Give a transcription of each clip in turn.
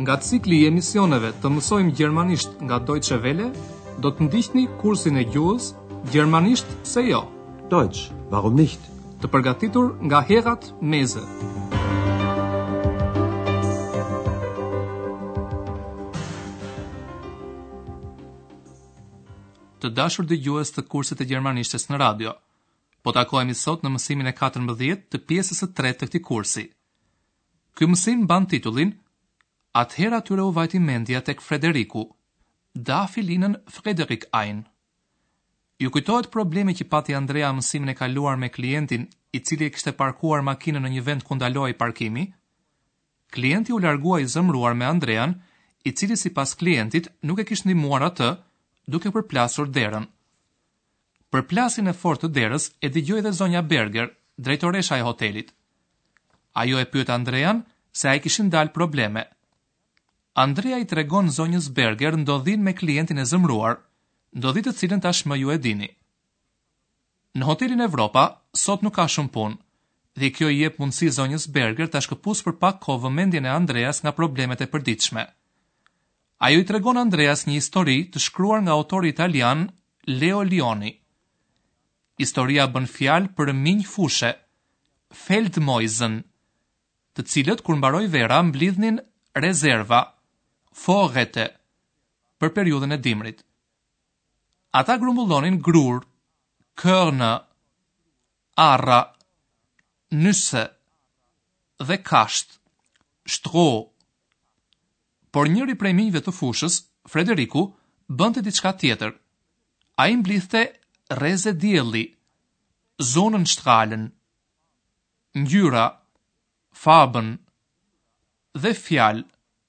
Nga cikli i emisioneve të mësojmë gjermanisht nga Deutsche Welle, do të ndiqni kursin e gjuhës Gjermanisht pse jo? Deutsch, warum nicht? Të përgatitur nga Herrad Meese. të dashur dëgjues të kursit të gjermanishtes në radio. Po takohemi sot në mësimin e 14 të pjesës së tretë të këtij kursi. Ky mësim mban titullin Atëherë atyre u vajti mendja tek Frederiku, Da fiel ihnen Frederick ein. Ju kujtohet problemi që pati Andrea mësimin e kaluar me klientin, i cili e kishte parkuar makinën në një vend ku ndalohej parkimi? Klienti u largua i zemëruar me Andrean, i cili sipas klientit nuk e kish ndihmuar atë duke përplasur derën. Përplasjen e fortë të derës e dëgjoi dhe zonja Berger, drejtoresha e hotelit. Ajo e pyet Andrean se a i kishin dalë probleme. Andrea i tregon zonjës Berger ndodhinë me klientin e zemëruar, ndodhi të cilën tashmë ju e dini. Në hotelin Evropa sot nuk ka shumë punë dhe kjo i jep mundësi zonjës Berger ta shkëpusë për pak kohë vëmendjen e Andreas nga problemet e përditshme. Ajo i tregon Andreas një histori të shkruar nga autori italian Leo Lionni. Historia bën fjalë për minj fushe, Feldmäusen, të cilët kur mbaroi vera mblidhnin rezerva, Vorräte, për periudhën e dimrit. Ata grumbullonin grurë, Körner, arra, Nüsse dhe kashtë, Stroh. Por njëri prej minjve të fushës, Frederiku, bënte diçka tjetër. Ai mblidhte rreze dielli, Sonnenstrahlen, ngjyra, Farben dhe fjalë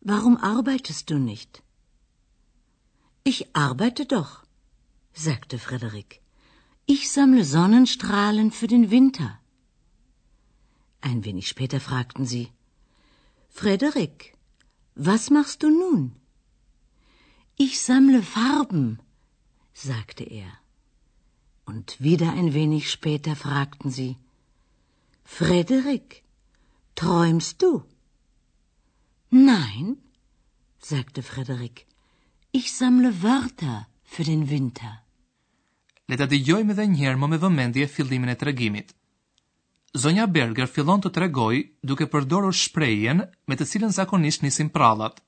warum arbeitest du nicht? Ich arbeite doch, sagte Frederik. Ich sammle Sonnenstrahlen für den Winter. Ein wenig später fragten sie Frederik, was machst du nun? Ich sammle Farben, sagte er. Und wieder ein wenig später fragten sie Frederick, träumst du? Nein, sagte Frederick. Ich sammle Wörter für den Winter. Le ta dëgjojmë edhe një herë më me vëmendje fillimin e tregimit. Zonja Berger fillon të tregojë duke përdorur shprehjen me të cilën zakonisht nisin prallat.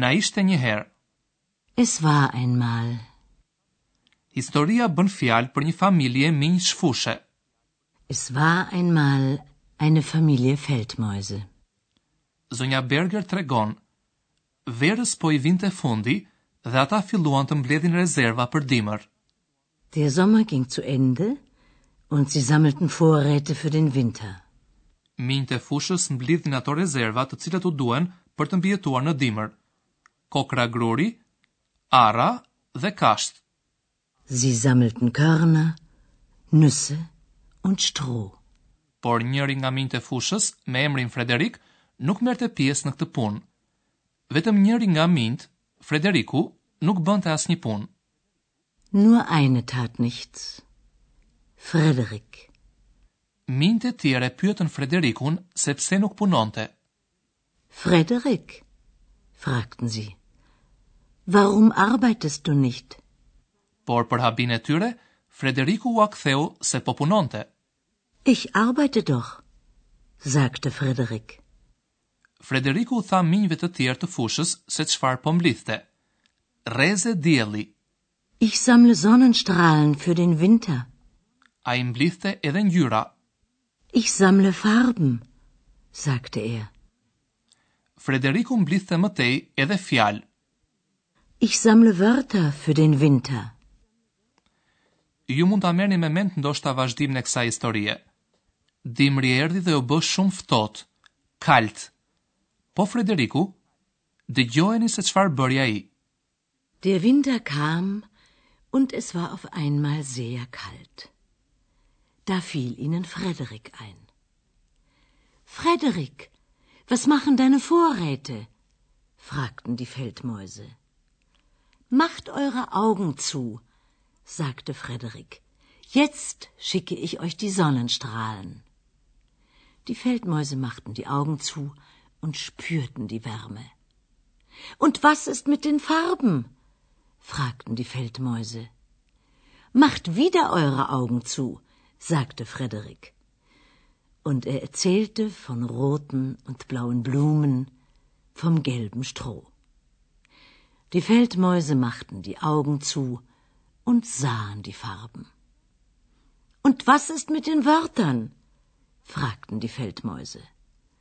Na ishte një herë. Es war einmal. Historia bën fjalë për një familje minjsh fushe. Es war einmal eine Familie Feldmäuse. Zonja Berger tregon, Verës po i vinte fundi dhe ata filluan të mbledhin rezerva për dimër. Der Sommer ging zu Ende und sie sammelten Vorräte für den Winter. Minjtë e fushës mblidhin ato rezerva të cilat u duhen për të mbijetuar në dimër. Kokrra gruri, arra dhe kashtë. Sie sammelten Körner, Nüsse und Stroh. Por njëri nga minjtë e fushës, me emrin Frederik, nuk merrte pjesë në këtë punë. Vetëm njëri nga minjtë, Frederiku, nuk bënte asnjë punë. Nur einer tat nichts. Frederik. Minjtë e tjerë e pyetën Frederikun se pse nuk punonte. Frederik, fragten sie. Warum arbeitest du nicht? Por për habinë e tyre, Frederiku ua ktheu se po punonte. Ich arbeite doch, sagte Frederik. Frederiku u tha minjve të tjerë të fushës se çfarë po mblidhte. Rreze dielli. Ich sammle Sonnenstrahlen für den Winter. Ai mblidhte edhe ngjyra. Ich sammle Farben, sagte er. Frederiku mblidhte më tej edhe fjalë. Ich sammle Wörter für den Winter. Ju mund ta merrni me mend ndoshta vazhdimin e kësaj historie. Dimri erdhi dhe u bë shumë ftohtë, kalt. Po Frederiku, dëgjojeni se çfarë bëri ai. Der Winter kam und es war auf einmal sehr kalt. Da fiel ihnen Frederik ein. Frederik, was machen deine Vorräte? fragten die Feldmäuse. Macht eure Augen zu, sagte Frederik. Jetzt schicke ich euch die Sonnenstrahlen. Die Feldmäuse machten die Augen zu, und spürten die Wärme. Und was ist mit den Farben? fragten die Feldmäuse. Macht wieder eure Augen zu, sagte Frederik. Und er erzählte von roten und blauen Blumen, vom gelben Stroh. Die Feldmäuse machten die Augen zu und sahen die Farben. Und was ist mit den Wörtern? fragten die Feldmäuse.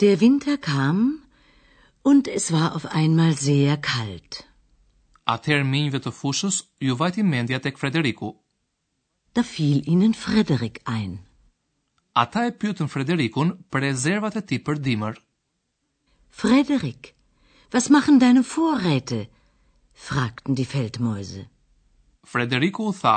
Der Winter kam und es war auf einmal sehr kalt. Atëherë minjve të fushës iu vajti mendja tek Frederiku. Da fiel ihnen Frederik ein. Ata e pyetën Frederikun për rezervat e tij për dimër. Frederik, was machen deine Vorräte? fragten die Feldmäuse. Frederiku u tha,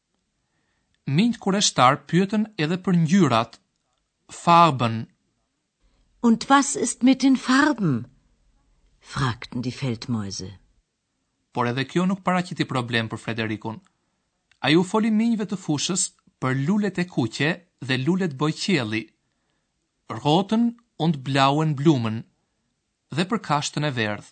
Minjtë kureshtarë pyetën edhe për ngjyrat, Farben. Und was ist mit den Farben? fragten die Feldmäuse. Por edhe kjo nuk paraqiti problem për Frederikun. Ai u foli minjve të fushës për lulet e kuqe dhe lulet bojëqielli, roten und blauen Blumen dhe për kashtën e verdhë.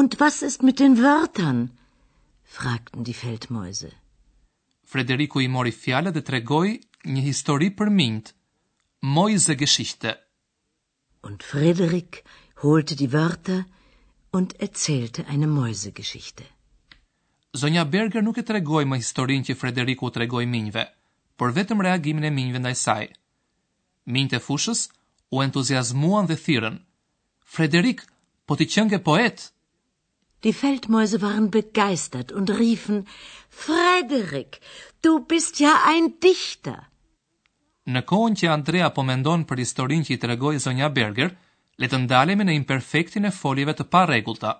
Und was ist mit den Wörtern? fragten die Feldmäuse. Frederiku i mori fjalët dhe tregoi një histori për minjtë. Mäusegeschichte. Und Frederik holte die Wörter und erzählte eine Mäusegeschichte. Zonja Berger nuk e tregoi më historinë që Frederiku u tregoi minjve, por vetëm reagimin e minjve ndaj saj. Minjtë e fushës u entuziazmuan dhe thirrën: Frederik, po ti qënke poet? Die Feldmäuse waren begeistert und riefen, Frederik, du bist ja ein Dichter! Në kohën që Andrea po mendon për historinë që i tregoi zonja Berger, le të ndalemi në imperfektin e foljeve të parregullta.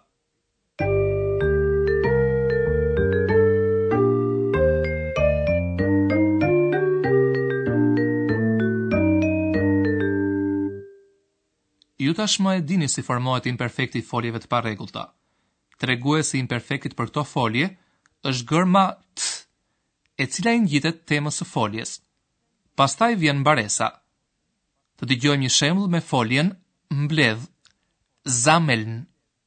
Ju tashmë e dini si formohet imperfekti i foljeve të parregullta. Tregues i imperfektit për këto folje është gërma t, e cila i ngjitet temës së foljes. Pastaj vjen mbaresa. Të dëgjojmë një shembull me foljen mbledh, sammeln.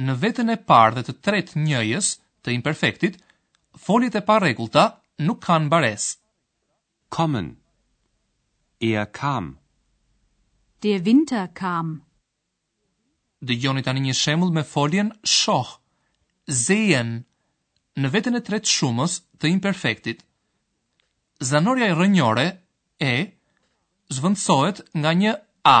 Në vetën e parë dhe të tretë njëjës të imperfektit, foljet e parregullta nuk kanë mbaresë. Kommen. Er kam. Der Winter kam. Dëgjoni tani një shembull me foljen shoh, sehen, në vetën e tretë shumës të imperfektit. Zanorja rrënjore, e, zvendësohet nga një a.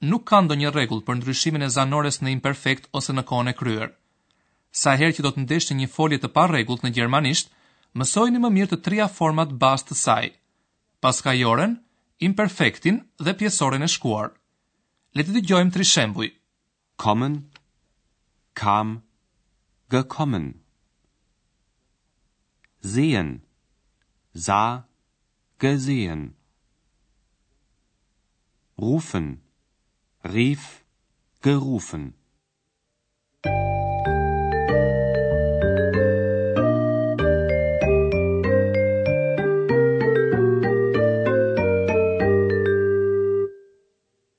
Nuk ka ndonjë rregull për ndryshimin e zanores në imperfekt ose në kohën e kryer. Sa herë që do të ndeshni një folje të parregullt në gjermanisht, mësojini më mirë të trija format bazë të saj, paskajoren, imperfektin dhe pjesoren e shkuar. Le të dëgjojmë tri shembuj. kommen, kam, gekommen. Sehen, sah, gesehen. Rufen, rief, gerufen.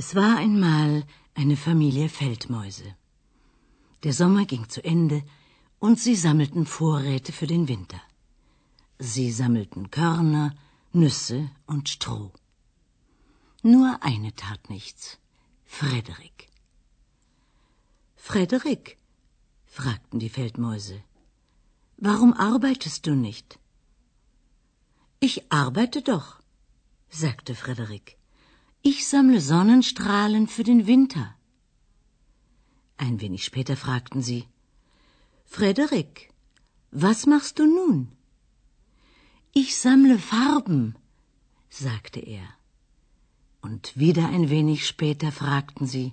Es war einmal eine Familie Feldmäuse. Der Sommer ging zu Ende und sie sammelten Vorräte für den Winter. Sie sammelten Körner, Nüsse und Stroh. Nur eine tat nichts. Frederik. Frederik fragten die Feldmäuse. Warum arbeitest du nicht? Ich arbeite doch, sagte Frederik. Ich sammle Sonnenstrahlen für den Winter. Ein wenig später fragten sie Frederik, was machst du nun? Ich sammle Farben, sagte er. Und wieder ein wenig später fragten sie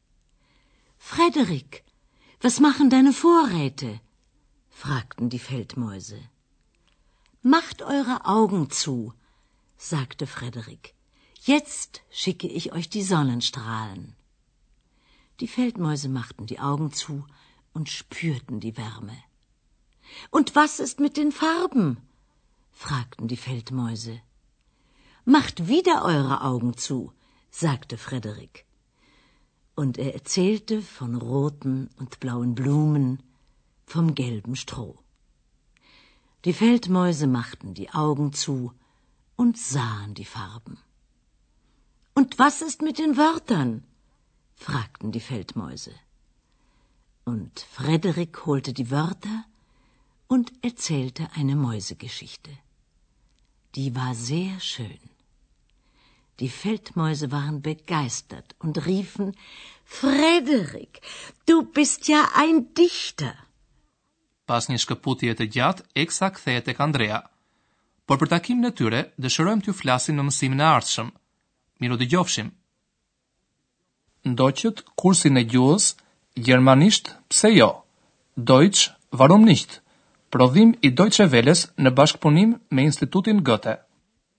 Frederik, was machen deine Vorräte? fragten die Feldmäuse. Macht eure Augen zu, sagte Frederik. Jetzt schicke ich euch die Sonnenstrahlen. Die Feldmäuse machten die Augen zu und spürten die Wärme. Und was ist mit den Farben? fragten die Feldmäuse. Macht wieder eure Augen zu, sagte Frederik. Und er erzählte von roten und blauen Blumen, vom gelben Stroh. Die Feldmäuse machten die Augen zu und sahen die Farben. Und was ist mit den Wörtern? fragten die Feldmäuse. Und Frederik holte die Wörter und erzählte eine Mäusegeschichte. Die war sehr schön. Die Feldmäuse waren begeistert und riefen, Frederik, du bist ja ein Dichter! Pas një shkëputje të gjatë, Eksa kthehet tek Andrea. Por për takimin e tyre, dëshirojmë t'ju flasim në mësimin e ardhshëm. Mirudëgjofshim! Ndoqët kursin e gjuhës, gjermanisht, pse jo? Deutsch, warum nicht? Prodhim i Deutsche Welles në bashkëpunim me Institutin Goethe.